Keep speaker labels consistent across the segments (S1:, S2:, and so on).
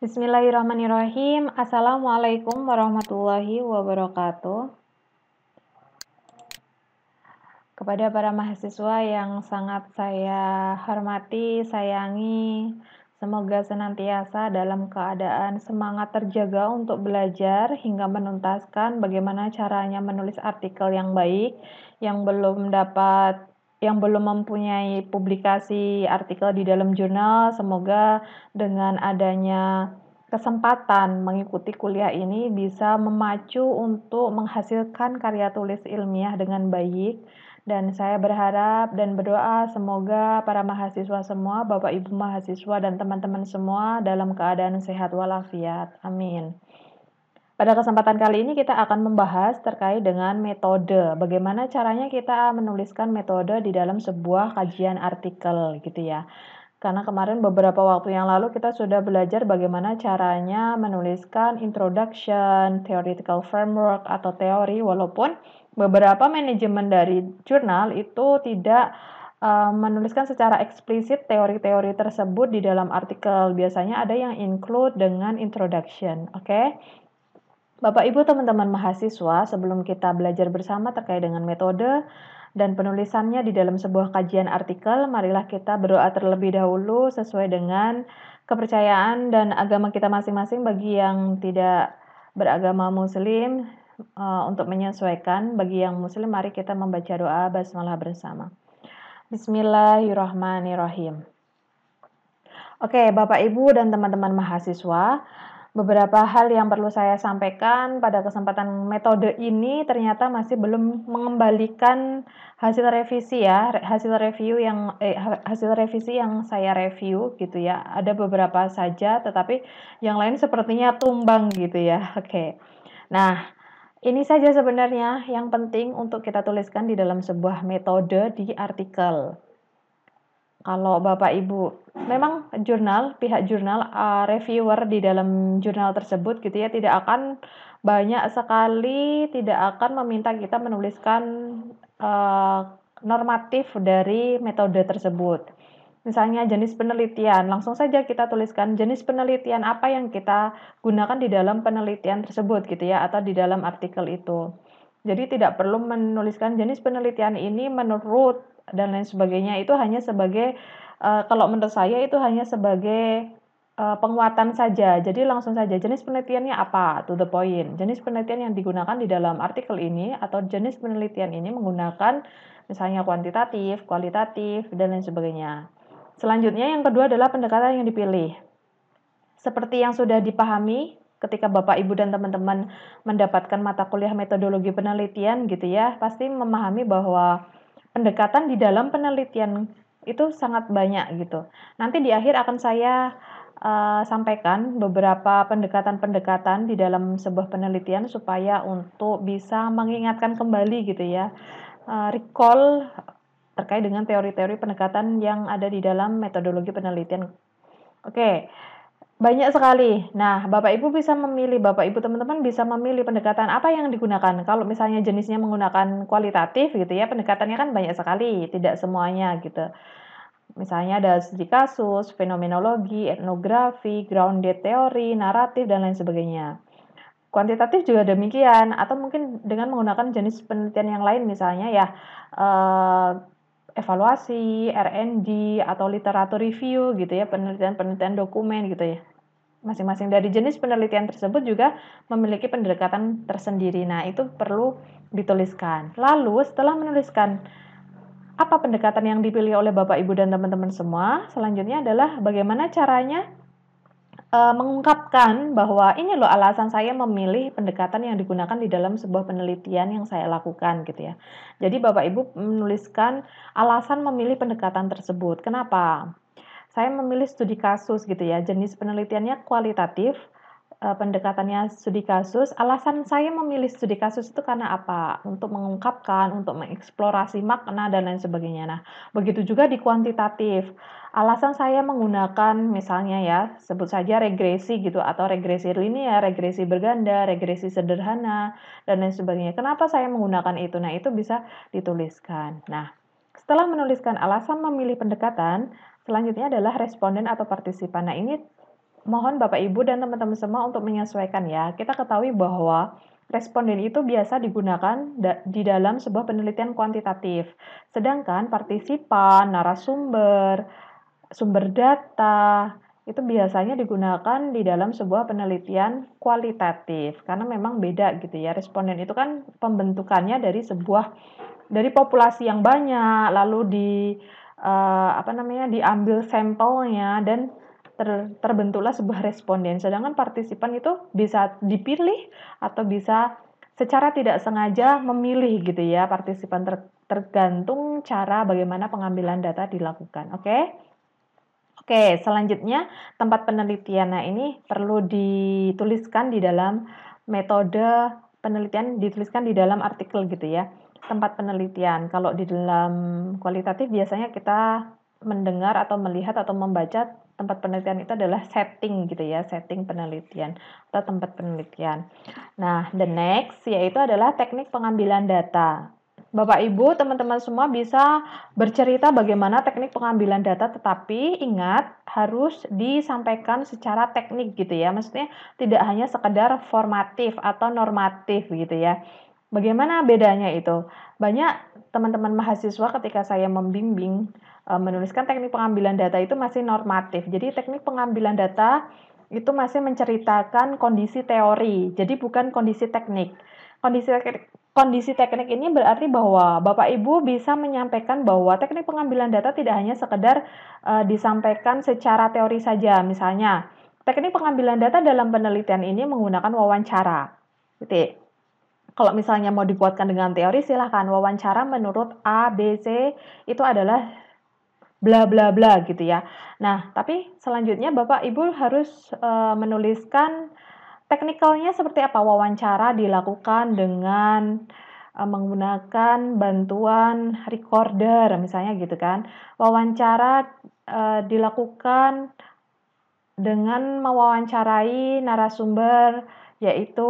S1: Bismillahirrahmanirrahim. Assalamualaikum warahmatullahi wabarakatuh. Kepada para mahasiswa yang sangat saya hormati, sayangi, semoga senantiasa dalam keadaan semangat terjaga untuk belajar hingga menuntaskan bagaimana caranya menulis artikel yang baik yang belum dapat yang belum mempunyai publikasi artikel di dalam jurnal, semoga dengan adanya kesempatan mengikuti kuliah ini bisa memacu untuk menghasilkan karya tulis ilmiah dengan baik. Dan saya berharap dan berdoa semoga para mahasiswa semua, Bapak Ibu mahasiswa dan teman-teman semua dalam keadaan sehat walafiat. Amin. Pada kesempatan kali ini kita akan membahas terkait dengan metode. Bagaimana caranya kita menuliskan metode di dalam sebuah kajian artikel gitu ya. Karena kemarin beberapa waktu yang lalu kita sudah belajar bagaimana caranya menuliskan introduction, theoretical framework atau teori walaupun beberapa manajemen dari jurnal itu tidak uh, menuliskan secara eksplisit teori-teori tersebut di dalam artikel. Biasanya ada yang include dengan introduction, oke? Okay? Bapak Ibu teman-teman mahasiswa, sebelum kita belajar bersama terkait dengan metode dan penulisannya di dalam sebuah kajian artikel, marilah kita berdoa terlebih dahulu sesuai dengan kepercayaan dan agama kita masing-masing bagi yang tidak beragama muslim uh, untuk menyesuaikan bagi yang muslim mari kita membaca doa basmalah bersama. Bismillahirrahmanirrahim. Oke, Bapak Ibu dan teman-teman mahasiswa, beberapa hal yang perlu saya sampaikan pada kesempatan metode ini ternyata masih belum mengembalikan hasil revisi ya hasil review yang eh, hasil revisi yang saya review gitu ya. Ada beberapa saja tetapi yang lain sepertinya tumbang gitu ya. Oke. Okay. nah ini saja sebenarnya yang penting untuk kita tuliskan di dalam sebuah metode di artikel kalau Bapak Ibu memang jurnal pihak jurnal uh, reviewer di dalam jurnal tersebut gitu ya tidak akan banyak sekali tidak akan meminta kita menuliskan uh, normatif dari metode tersebut. Misalnya jenis penelitian, langsung saja kita tuliskan jenis penelitian apa yang kita gunakan di dalam penelitian tersebut gitu ya atau di dalam artikel itu. Jadi tidak perlu menuliskan jenis penelitian ini menurut dan lain sebagainya itu hanya sebagai uh, kalau menurut saya itu hanya sebagai uh, penguatan saja. Jadi langsung saja jenis penelitiannya apa to the point. Jenis penelitian yang digunakan di dalam artikel ini atau jenis penelitian ini menggunakan misalnya kuantitatif, kualitatif dan lain sebagainya. Selanjutnya yang kedua adalah pendekatan yang dipilih. Seperti yang sudah dipahami ketika Bapak Ibu dan teman-teman mendapatkan mata kuliah metodologi penelitian gitu ya, pasti memahami bahwa pendekatan di dalam penelitian itu sangat banyak gitu. Nanti di akhir akan saya uh, sampaikan beberapa pendekatan-pendekatan di dalam sebuah penelitian supaya untuk bisa mengingatkan kembali gitu ya, uh, recall terkait dengan teori-teori pendekatan yang ada di dalam metodologi penelitian. Oke. Okay banyak sekali. Nah, Bapak Ibu bisa memilih, Bapak Ibu teman-teman bisa memilih pendekatan apa yang digunakan. Kalau misalnya jenisnya menggunakan kualitatif gitu ya, pendekatannya kan banyak sekali, tidak semuanya gitu. Misalnya ada studi kasus, fenomenologi, etnografi, grounded teori, naratif, dan lain sebagainya. Kuantitatif juga demikian, atau mungkin dengan menggunakan jenis penelitian yang lain misalnya ya, eh, evaluasi, R&D atau literatur review gitu ya, penelitian-penelitian dokumen gitu ya. Masing-masing dari jenis penelitian tersebut juga memiliki pendekatan tersendiri. Nah, itu perlu dituliskan. Lalu setelah menuliskan apa pendekatan yang dipilih oleh Bapak Ibu dan teman-teman semua, selanjutnya adalah bagaimana caranya uh, mengungkapkan bahwa ini loh alasan saya memilih pendekatan yang digunakan di dalam sebuah penelitian yang saya lakukan gitu ya. Jadi Bapak Ibu menuliskan alasan memilih pendekatan tersebut. Kenapa? Saya memilih studi kasus gitu ya. Jenis penelitiannya kualitatif, uh, pendekatannya studi kasus. Alasan saya memilih studi kasus itu karena apa? Untuk mengungkapkan, untuk mengeksplorasi makna dan lain sebagainya. Nah, begitu juga di kuantitatif. Alasan saya menggunakan misalnya ya, sebut saja regresi gitu atau regresi linear, regresi berganda, regresi sederhana dan lain sebagainya. Kenapa saya menggunakan itu? Nah, itu bisa dituliskan. Nah, setelah menuliskan alasan memilih pendekatan, selanjutnya adalah responden atau partisipan. Nah, ini mohon Bapak Ibu dan teman-teman semua untuk menyesuaikan ya. Kita ketahui bahwa responden itu biasa digunakan di dalam sebuah penelitian kuantitatif. Sedangkan partisipan, narasumber, sumber data, itu biasanya digunakan di dalam sebuah penelitian kualitatif. Karena memang beda gitu ya. Responden itu kan pembentukannya dari sebuah dari populasi yang banyak, lalu di uh, apa namanya diambil sampelnya dan ter, terbentuklah sebuah responden. Sedangkan partisipan itu bisa dipilih atau bisa secara tidak sengaja memilih gitu ya partisipan ter, tergantung cara bagaimana pengambilan data dilakukan. Oke. Okay? Oke, selanjutnya tempat penelitian. Nah, ini perlu dituliskan di dalam metode penelitian dituliskan di dalam artikel gitu ya. Tempat penelitian. Kalau di dalam kualitatif biasanya kita mendengar atau melihat atau membaca tempat penelitian itu adalah setting gitu ya, setting penelitian atau tempat penelitian. Nah, the next yaitu adalah teknik pengambilan data. Bapak Ibu, teman-teman semua bisa bercerita bagaimana teknik pengambilan data, tetapi ingat harus disampaikan secara teknik gitu ya. Maksudnya tidak hanya sekedar formatif atau normatif gitu ya. Bagaimana bedanya itu? Banyak teman-teman mahasiswa ketika saya membimbing Eh, menuliskan teknik pengambilan data itu masih normatif. Jadi teknik pengambilan data itu masih menceritakan kondisi teori, jadi bukan kondisi teknik. Kondisi kondisi teknik ini berarti bahwa Bapak Ibu bisa menyampaikan bahwa teknik pengambilan data tidak hanya sekedar uh, disampaikan secara teori saja. Misalnya, teknik pengambilan data dalam penelitian ini menggunakan wawancara. Gitu. Kalau misalnya mau dibuatkan dengan teori, silahkan wawancara menurut A, B, C itu adalah bla bla bla gitu ya. Nah, tapi selanjutnya Bapak Ibu harus uh, menuliskan teknikalnya seperti apa wawancara dilakukan dengan uh, menggunakan bantuan recorder misalnya gitu kan. Wawancara uh, dilakukan dengan mewawancarai narasumber yaitu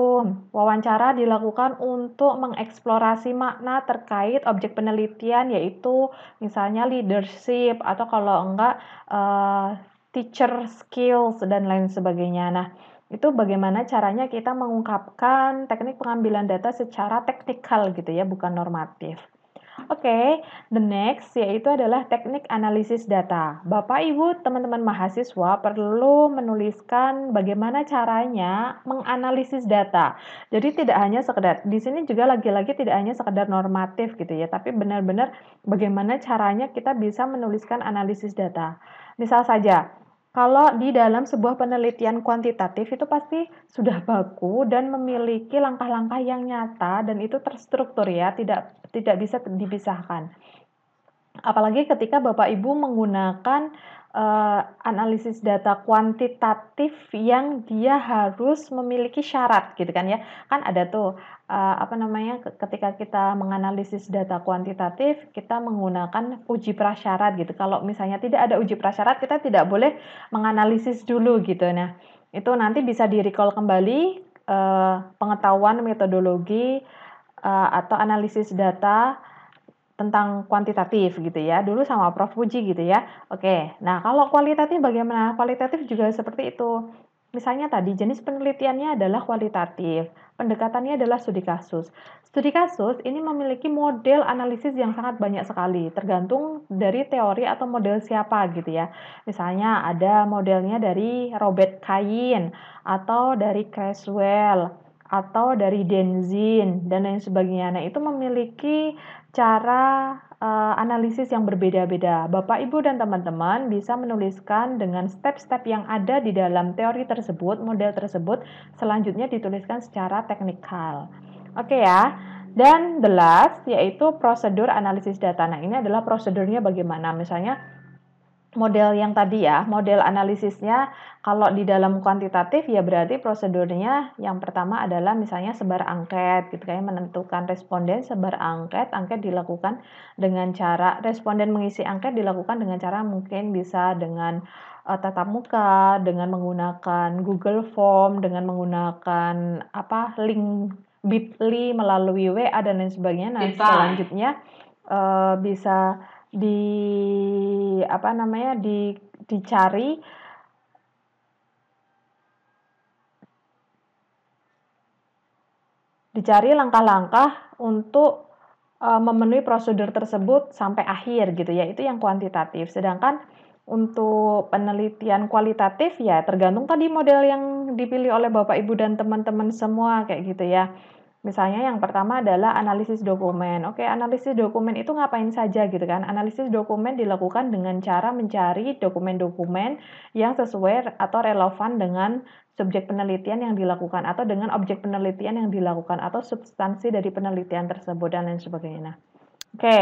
S1: wawancara dilakukan untuk mengeksplorasi makna terkait objek penelitian yaitu misalnya leadership atau kalau enggak uh, teacher skills dan lain sebagainya. Nah, itu bagaimana caranya kita mengungkapkan teknik pengambilan data secara teknikal gitu ya, bukan normatif. Oke, okay, the next yaitu adalah teknik analisis data. Bapak, Ibu, teman-teman mahasiswa perlu menuliskan bagaimana caranya menganalisis data. Jadi tidak hanya sekedar di sini juga lagi-lagi tidak hanya sekedar normatif gitu ya, tapi benar-benar bagaimana caranya kita bisa menuliskan analisis data. Misal saja, kalau di dalam sebuah penelitian kuantitatif itu pasti sudah baku dan memiliki langkah-langkah yang nyata dan itu terstruktur ya, tidak tidak bisa dipisahkan. Apalagi ketika Bapak Ibu menggunakan uh, analisis data kuantitatif yang dia harus memiliki syarat gitu kan ya. Kan ada tuh uh, apa namanya ketika kita menganalisis data kuantitatif kita menggunakan uji prasyarat gitu. Kalau misalnya tidak ada uji prasyarat kita tidak boleh menganalisis dulu gitu. Nah, itu nanti bisa di-recall kembali uh, pengetahuan metodologi uh, atau analisis data tentang kuantitatif gitu ya. Dulu sama Prof Puji gitu ya. Oke. Nah, kalau kualitatif bagaimana? Kualitatif juga seperti itu. Misalnya tadi jenis penelitiannya adalah kualitatif, pendekatannya adalah studi kasus. Studi kasus ini memiliki model analisis yang sangat banyak sekali, tergantung dari teori atau model siapa gitu ya. Misalnya ada modelnya dari Robert Kain atau dari Creswell atau dari Denzin dan lain sebagainya. Nah, itu memiliki cara uh, analisis yang berbeda-beda. Bapak, Ibu, dan teman-teman bisa menuliskan dengan step-step yang ada di dalam teori tersebut, model tersebut, selanjutnya dituliskan secara teknikal. Oke okay ya. Dan the last yaitu prosedur analisis data. Nah, ini adalah prosedurnya bagaimana. Misalnya model yang tadi ya, model analisisnya kalau di dalam kuantitatif ya berarti prosedurnya yang pertama adalah misalnya sebar angket gitu kayak menentukan responden sebar angket, angket dilakukan dengan cara responden mengisi angket dilakukan dengan cara mungkin bisa dengan uh, tatap muka, dengan menggunakan Google Form, dengan menggunakan apa link Bitly melalui WA dan lain sebagainya. Nah, selanjutnya uh, bisa di apa namanya di dicari dicari langkah-langkah untuk uh, memenuhi prosedur tersebut sampai akhir gitu ya itu yang kuantitatif sedangkan untuk penelitian kualitatif ya tergantung tadi model yang dipilih oleh Bapak Ibu dan teman-teman semua kayak gitu ya. Misalnya yang pertama adalah analisis dokumen. Oke, analisis dokumen itu ngapain saja gitu kan? Analisis dokumen dilakukan dengan cara mencari dokumen-dokumen yang sesuai atau relevan dengan subjek penelitian yang dilakukan atau dengan objek penelitian yang dilakukan atau substansi dari penelitian tersebut dan lain sebagainya. Nah, oke.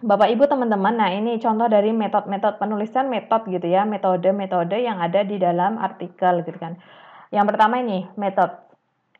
S1: Bapak Ibu teman-teman, nah ini contoh dari metode-metode penulisan metode gitu ya, metode-metode yang ada di dalam artikel gitu kan. Yang pertama ini metode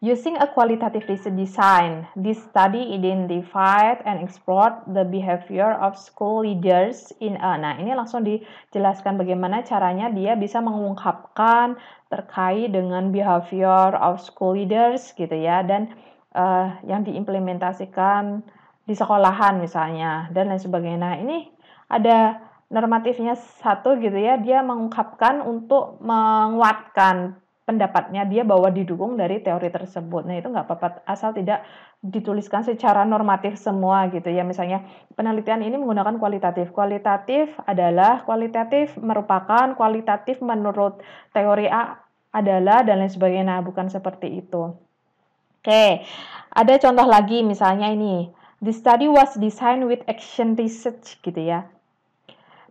S1: Using a qualitative research design, this study identified and explored the behavior of school leaders in a. Nah, ini langsung dijelaskan bagaimana caranya dia bisa mengungkapkan terkait dengan behavior of school leaders gitu ya dan uh, yang diimplementasikan di sekolahan misalnya dan lain sebagainya. Nah, ini ada normatifnya satu gitu ya, dia mengungkapkan untuk menguatkan pendapatnya dia bahwa didukung dari teori tersebut. Nah itu nggak apa-apa asal tidak dituliskan secara normatif semua gitu ya. Misalnya penelitian ini menggunakan kualitatif. Kualitatif adalah kualitatif merupakan kualitatif menurut teori A adalah dan lain sebagainya. Nah, bukan seperti itu. Oke, ada contoh lagi misalnya ini. The study was designed with action research gitu ya.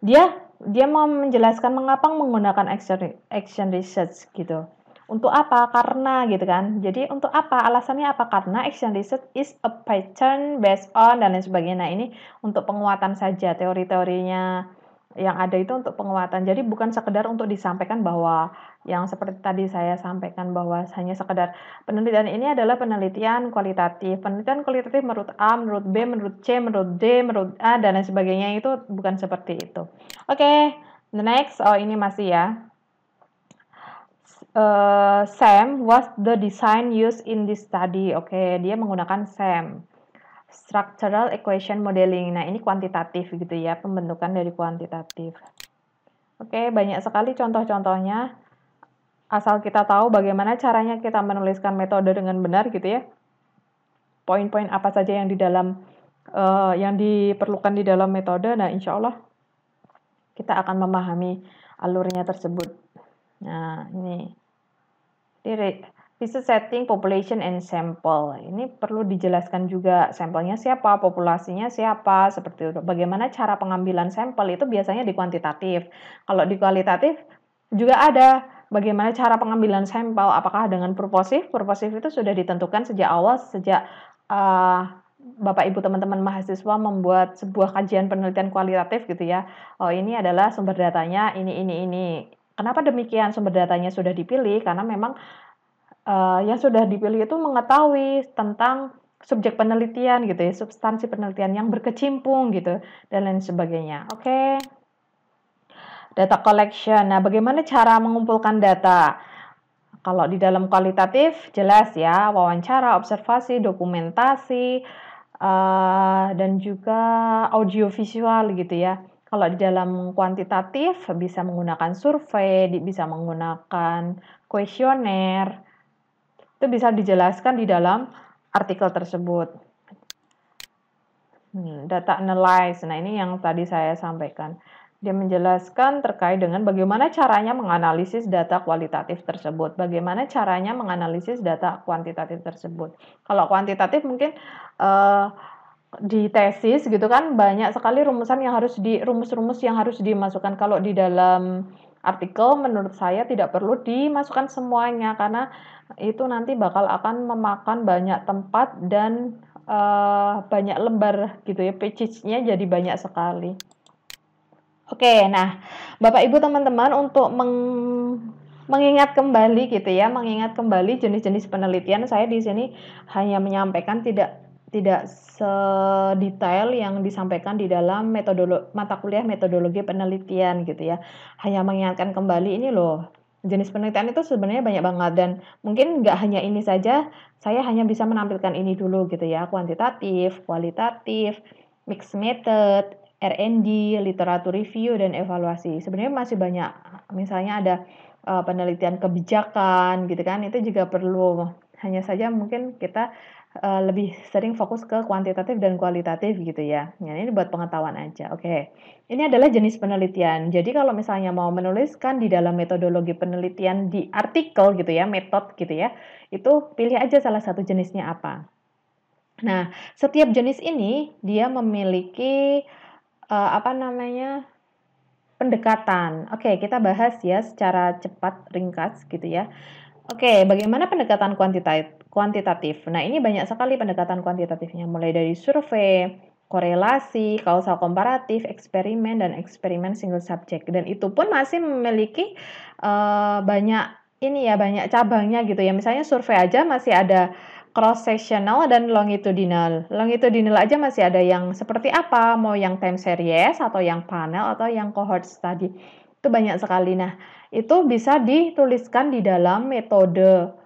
S1: Dia dia mau menjelaskan mengapa menggunakan action action research gitu. Untuk apa? Karena gitu kan. Jadi untuk apa? Alasannya apa? Karena action research is a pattern based on dan lain sebagainya. Nah, ini untuk penguatan saja teori-teorinya yang ada itu untuk penguatan. Jadi bukan sekedar untuk disampaikan bahwa yang seperti tadi saya sampaikan bahwa hanya sekedar penelitian ini adalah penelitian kualitatif. Penelitian kualitatif menurut A, menurut B, menurut C, menurut D, menurut A dan lain sebagainya itu bukan seperti itu. Oke, okay, the next oh ini masih ya uh, SAM was the design used in this study. Oke, okay, dia menggunakan SAM. Structural Equation Modeling. Nah, ini kuantitatif gitu ya, pembentukan dari kuantitatif. Oke, okay, banyak sekali contoh-contohnya. Asal kita tahu bagaimana caranya kita menuliskan metode dengan benar gitu ya. Poin-poin apa saja yang di dalam uh, yang diperlukan di dalam metode. Nah, insya Allah kita akan memahami alurnya tersebut. Nah, ini Research setting population and sample. Ini perlu dijelaskan juga sampelnya siapa, populasinya siapa, seperti itu. Bagaimana cara pengambilan sampel itu biasanya di kuantitatif. Kalau di kualitatif juga ada bagaimana cara pengambilan sampel, apakah dengan purposif? Purposif itu sudah ditentukan sejak awal, sejak uh, Bapak Ibu teman-teman mahasiswa membuat sebuah kajian penelitian kualitatif gitu ya. Oh, ini adalah sumber datanya ini ini ini Kenapa demikian sumber datanya sudah dipilih? Karena memang uh, yang sudah dipilih itu mengetahui tentang subjek penelitian gitu ya, substansi penelitian yang berkecimpung gitu dan lain sebagainya. Oke. Okay. Data collection. Nah, bagaimana cara mengumpulkan data? Kalau di dalam kualitatif jelas ya, wawancara, observasi, dokumentasi, uh, dan juga audiovisual gitu ya. Kalau di dalam kuantitatif bisa menggunakan survei, bisa menggunakan kuesioner. Itu bisa dijelaskan di dalam artikel tersebut. Hmm, data analyze. Nah, ini yang tadi saya sampaikan. Dia menjelaskan terkait dengan bagaimana caranya menganalisis data kualitatif tersebut, bagaimana caranya menganalisis data kuantitatif tersebut. Kalau kuantitatif mungkin uh, di tesis gitu kan banyak sekali rumusan yang harus di rumus-rumus yang harus dimasukkan kalau di dalam artikel menurut saya tidak perlu dimasukkan semuanya karena itu nanti bakal akan memakan banyak tempat dan uh, banyak lembar gitu ya pages-nya jadi banyak sekali. Oke, nah Bapak Ibu teman-teman untuk meng mengingat kembali gitu ya, mengingat kembali jenis-jenis penelitian saya di sini hanya menyampaikan tidak tidak sedetail yang disampaikan di dalam metodologi mata kuliah metodologi penelitian gitu ya. Hanya mengingatkan kembali ini loh, jenis penelitian itu sebenarnya banyak banget dan mungkin nggak hanya ini saja, saya hanya bisa menampilkan ini dulu gitu ya, kuantitatif, kualitatif, mixed method, R&D, literatur review dan evaluasi. Sebenarnya masih banyak. Misalnya ada uh, penelitian kebijakan gitu kan, itu juga perlu hanya saja mungkin kita uh, lebih sering fokus ke kuantitatif dan kualitatif gitu ya. Nah, ini buat pengetahuan aja. Oke. Ini adalah jenis penelitian. Jadi kalau misalnya mau menuliskan di dalam metodologi penelitian di artikel gitu ya, metode gitu ya, itu pilih aja salah satu jenisnya apa. Nah, setiap jenis ini dia memiliki uh, apa namanya? pendekatan. Oke, kita bahas ya secara cepat ringkas gitu ya. Oke, bagaimana pendekatan kuantitatif? Kuantitatif. Nah, ini banyak sekali pendekatan kuantitatifnya, mulai dari survei, korelasi, kausal komparatif, eksperimen, dan eksperimen single subject. Dan itu pun masih memiliki uh, banyak ini ya, banyak cabangnya gitu ya. Misalnya survei aja masih ada cross sectional dan longitudinal. Longitudinal aja masih ada yang seperti apa, mau yang time series atau yang panel atau yang cohort study. Itu banyak sekali. Nah, itu bisa dituliskan di dalam metode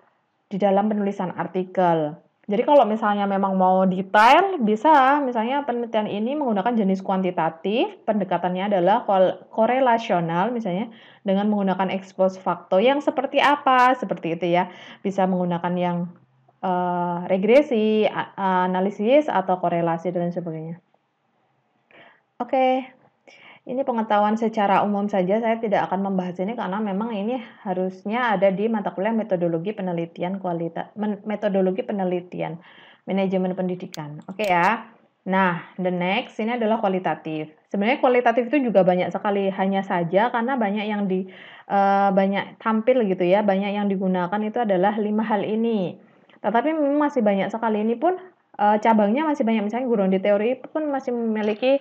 S1: di dalam penulisan artikel. Jadi kalau misalnya memang mau detail, bisa misalnya penelitian ini menggunakan jenis kuantitatif, pendekatannya adalah korelasional misalnya dengan menggunakan expose facto yang seperti apa, seperti itu ya. Bisa menggunakan yang uh, regresi, analisis atau korelasi dan sebagainya. Oke, ini pengetahuan secara umum saja, saya tidak akan membahas ini karena memang ini harusnya ada di mata kuliah metodologi penelitian kualitas metodologi penelitian manajemen pendidikan. Oke ya. Nah, the next ini adalah kualitatif. Sebenarnya kualitatif itu juga banyak sekali, hanya saja karena banyak yang di uh, banyak tampil gitu ya, banyak yang digunakan itu adalah lima hal ini. Tetapi memang masih banyak sekali ini pun uh, cabangnya masih banyak misalnya guru di teori pun masih memiliki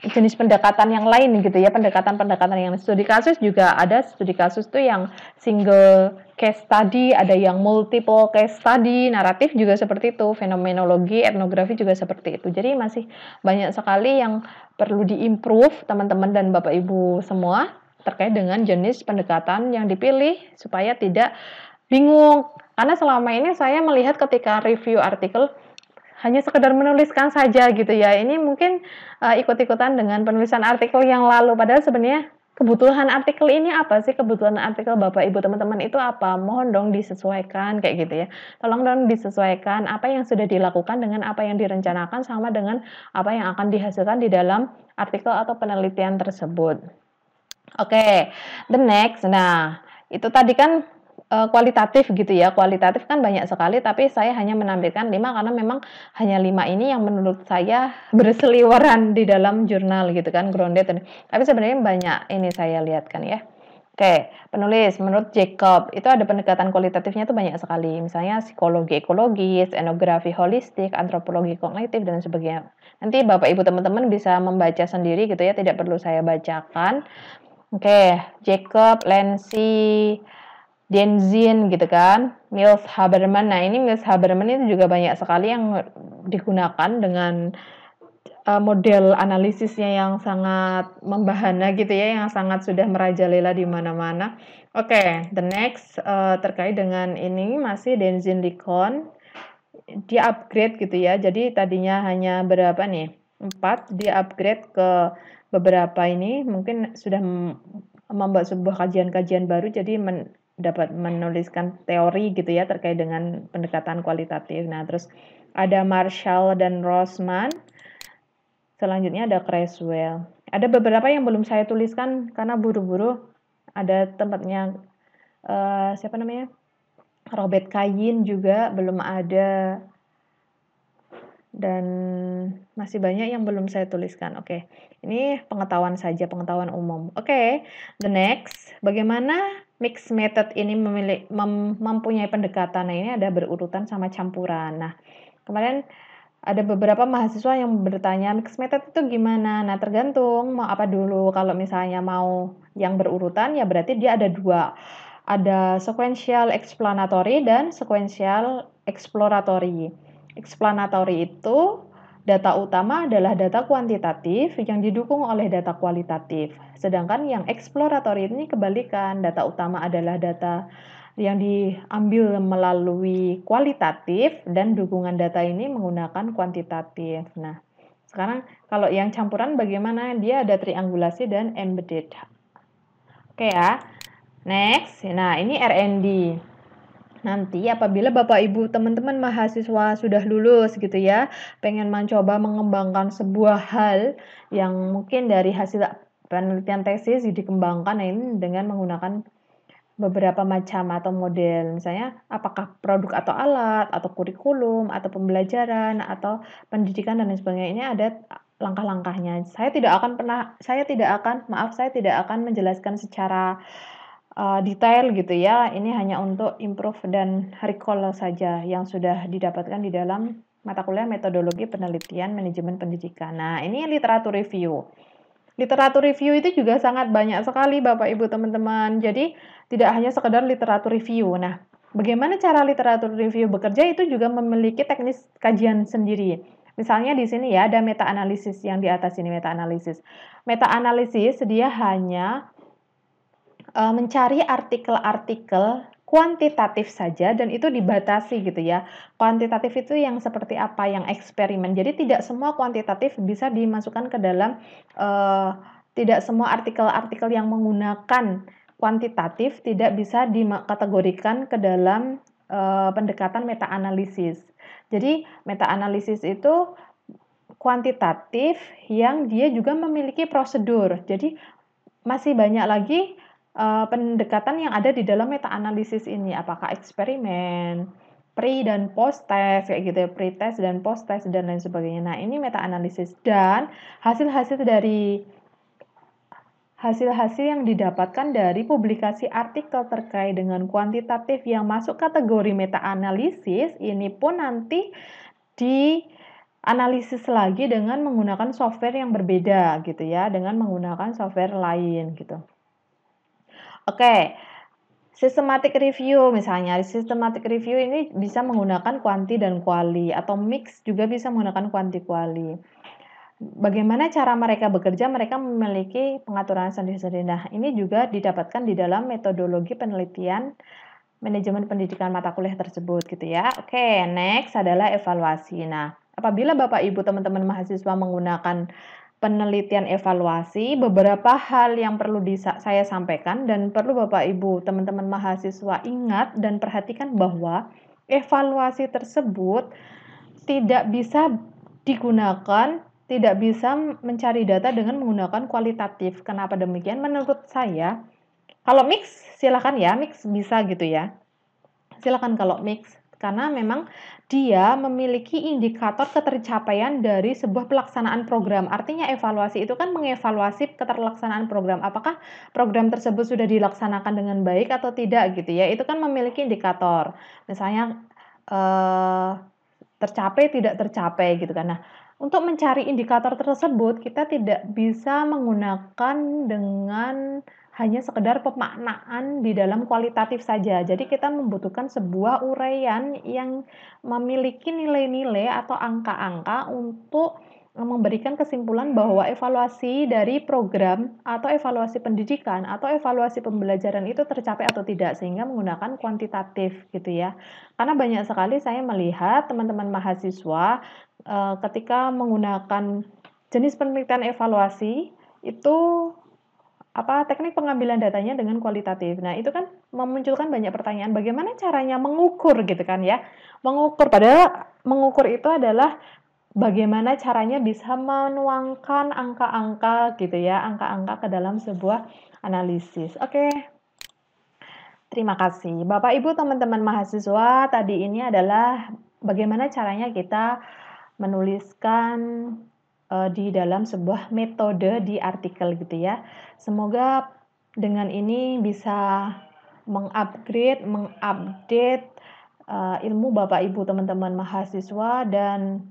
S1: jenis pendekatan yang lain gitu ya pendekatan-pendekatan yang studi kasus juga ada. Studi kasus tuh yang single case study ada yang multiple case study naratif juga seperti itu fenomenologi etnografi juga seperti itu. Jadi masih banyak sekali yang perlu diimprove teman-teman dan bapak ibu semua terkait dengan jenis pendekatan yang dipilih supaya tidak bingung. Karena selama ini saya melihat ketika review artikel hanya sekedar menuliskan saja gitu ya. Ini mungkin uh, ikut-ikutan dengan penulisan artikel yang lalu padahal sebenarnya kebutuhan artikel ini apa sih? Kebutuhan artikel Bapak Ibu teman-teman itu apa? Mohon dong disesuaikan kayak gitu ya. Tolong dong disesuaikan apa yang sudah dilakukan dengan apa yang direncanakan sama dengan apa yang akan dihasilkan di dalam artikel atau penelitian tersebut. Oke, okay, the next. Nah, itu tadi kan uh, kualitatif gitu ya. Kualitatif kan banyak sekali, tapi saya hanya menampilkan lima karena memang hanya lima ini yang menurut saya berseliweran di dalam jurnal gitu kan, grounded. Tapi sebenarnya banyak ini saya lihat kan ya. Oke, penulis menurut Jacob itu ada pendekatan kualitatifnya itu banyak sekali. Misalnya psikologi ekologis, etnografi holistik, antropologi kognitif dan sebagainya. Nanti Bapak Ibu teman-teman bisa membaca sendiri gitu ya, tidak perlu saya bacakan. Oke, Jacob, Lancy, Denzin gitu kan, Mills Haberman. Nah ini Mills Haberman itu juga banyak sekali yang digunakan dengan uh, model analisisnya yang sangat membahana gitu ya, yang sangat sudah merajalela di mana-mana. Oke, okay, the next uh, terkait dengan ini masih Denzin Likon. Dia upgrade gitu ya, jadi tadinya hanya berapa nih? 4, dia upgrade ke beberapa ini, mungkin sudah membuat sebuah kajian-kajian baru, jadi men dapat menuliskan teori gitu ya terkait dengan pendekatan kualitatif. Nah, terus ada Marshall dan Rosman. Selanjutnya ada Creswell. Ada beberapa yang belum saya tuliskan karena buru-buru. Ada tempatnya uh, siapa namanya? Robert Kayin juga belum ada dan masih banyak yang belum saya tuliskan. Oke, ini pengetahuan saja, pengetahuan umum. Oke, the next, bagaimana mix method ini memilih, mem, mempunyai pendekatan. Nah, ini ada berurutan sama campuran. Nah, kemarin ada beberapa mahasiswa yang bertanya mix method itu gimana? Nah, tergantung mau apa dulu. Kalau misalnya mau yang berurutan ya berarti dia ada dua. Ada sequential explanatory dan sequential exploratory. Explanatory itu Data utama adalah data kuantitatif yang didukung oleh data kualitatif. Sedangkan yang eksploratory ini kebalikan, data utama adalah data yang diambil melalui kualitatif dan dukungan data ini menggunakan kuantitatif. Nah, sekarang kalau yang campuran bagaimana? Dia ada triangulasi dan embedded. Oke ya. Next. Nah, ini R&D. Nanti apabila Bapak Ibu teman-teman mahasiswa sudah lulus gitu ya, pengen mencoba mengembangkan sebuah hal yang mungkin dari hasil penelitian tesis dikembangkan nah ini dengan menggunakan beberapa macam atau model misalnya apakah produk atau alat atau kurikulum atau pembelajaran atau pendidikan dan lain sebagainya ini ada langkah-langkahnya. Saya tidak akan pernah saya tidak akan maaf saya tidak akan menjelaskan secara uh, detail gitu ya. Ini hanya untuk improve dan recall saja yang sudah didapatkan di dalam mata kuliah metodologi penelitian manajemen pendidikan. Nah, ini literatur review. Literatur review itu juga sangat banyak sekali Bapak Ibu teman-teman. Jadi, tidak hanya sekedar literatur review. Nah, bagaimana cara literatur review bekerja itu juga memiliki teknis kajian sendiri. Misalnya di sini ya ada meta analisis yang di atas ini meta analisis. Meta analisis dia hanya uh, mencari artikel-artikel kuantitatif saja dan itu dibatasi gitu ya. Kuantitatif itu yang seperti apa? Yang eksperimen. Jadi tidak semua kuantitatif bisa dimasukkan ke dalam uh, tidak semua artikel-artikel yang menggunakan kuantitatif tidak bisa dikategorikan ke dalam uh, pendekatan meta analisis. Jadi meta analisis itu kuantitatif yang dia juga memiliki prosedur. Jadi masih banyak lagi uh, pendekatan yang ada di dalam meta analisis ini. Apakah eksperimen pre dan post test kayak gitu ya pre test dan post test dan lain sebagainya. Nah ini meta analisis dan hasil-hasil dari hasil-hasil yang didapatkan dari publikasi artikel terkait dengan kuantitatif yang masuk kategori meta analisis ini pun nanti di analisis lagi dengan menggunakan software yang berbeda gitu ya dengan menggunakan software lain gitu. Oke, systematic review misalnya, systematic review ini bisa menggunakan kuanti dan kuali atau mix juga bisa menggunakan kuanti kuali. Bagaimana cara mereka bekerja? Mereka memiliki pengaturan sendiri-sendiri. Nah, ini juga didapatkan di dalam metodologi penelitian manajemen pendidikan mata kuliah tersebut gitu ya. Oke, next adalah evaluasi. Nah, apabila Bapak Ibu teman-teman mahasiswa menggunakan penelitian evaluasi, beberapa hal yang perlu saya sampaikan dan perlu Bapak Ibu, teman-teman mahasiswa ingat dan perhatikan bahwa evaluasi tersebut tidak bisa digunakan, tidak bisa mencari data dengan menggunakan kualitatif. Kenapa demikian? Menurut saya, kalau mix silakan ya, mix bisa gitu ya. Silakan kalau mix karena memang dia memiliki indikator ketercapaian dari sebuah pelaksanaan program. Artinya evaluasi itu kan mengevaluasi keterlaksanaan program. Apakah program tersebut sudah dilaksanakan dengan baik atau tidak gitu ya. Itu kan memiliki indikator. Misalnya eh, tercapai tidak tercapai gitu kan. Nah, untuk mencari indikator tersebut kita tidak bisa menggunakan dengan hanya sekedar pemaknaan di dalam kualitatif saja. Jadi kita membutuhkan sebuah uraian yang memiliki nilai-nilai atau angka-angka untuk memberikan kesimpulan bahwa evaluasi dari program atau evaluasi pendidikan atau evaluasi pembelajaran itu tercapai atau tidak sehingga menggunakan kuantitatif gitu ya. Karena banyak sekali saya melihat teman-teman mahasiswa eh, ketika menggunakan jenis penelitian evaluasi itu apa teknik pengambilan datanya dengan kualitatif. Nah, itu kan memunculkan banyak pertanyaan bagaimana caranya mengukur gitu kan ya. Mengukur padahal mengukur itu adalah bagaimana caranya bisa menuangkan angka-angka gitu ya, angka-angka ke dalam sebuah analisis. Oke. Terima kasih. Bapak Ibu teman-teman mahasiswa, tadi ini adalah bagaimana caranya kita menuliskan uh, di dalam sebuah metode di artikel gitu ya. Semoga dengan ini bisa mengupgrade, mengupdate uh, ilmu Bapak Ibu teman-teman mahasiswa dan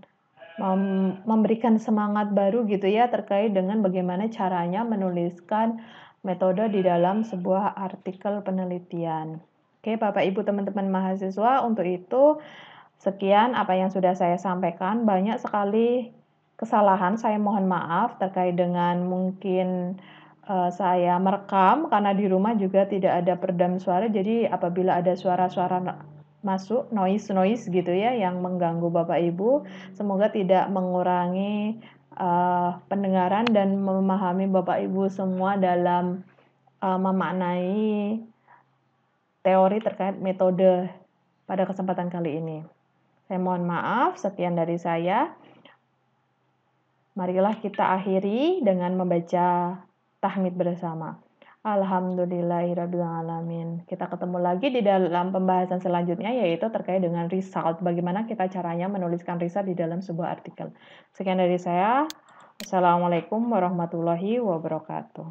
S1: mem memberikan semangat baru gitu ya terkait dengan bagaimana caranya menuliskan metode di dalam sebuah artikel penelitian. Oke, Bapak Ibu teman-teman mahasiswa, untuk itu sekian apa yang sudah saya sampaikan. Banyak sekali kesalahan, saya mohon maaf terkait dengan mungkin uh, saya merekam karena di rumah juga tidak ada peredam suara. Jadi apabila ada suara-suara masuk noise noise gitu ya yang mengganggu Bapak Ibu, semoga tidak mengurangi uh, pendengaran dan memahami Bapak Ibu semua dalam uh, memaknai teori terkait metode pada kesempatan kali ini. Saya mohon maaf, sekian dari saya. Marilah kita akhiri dengan membaca tahmid bersama. Alhamdulillahirrahmanirrahim. Kita ketemu lagi di dalam pembahasan selanjutnya yaitu terkait dengan result. Bagaimana kita caranya menuliskan result di dalam sebuah artikel. Sekian dari saya. Assalamualaikum warahmatullahi wabarakatuh.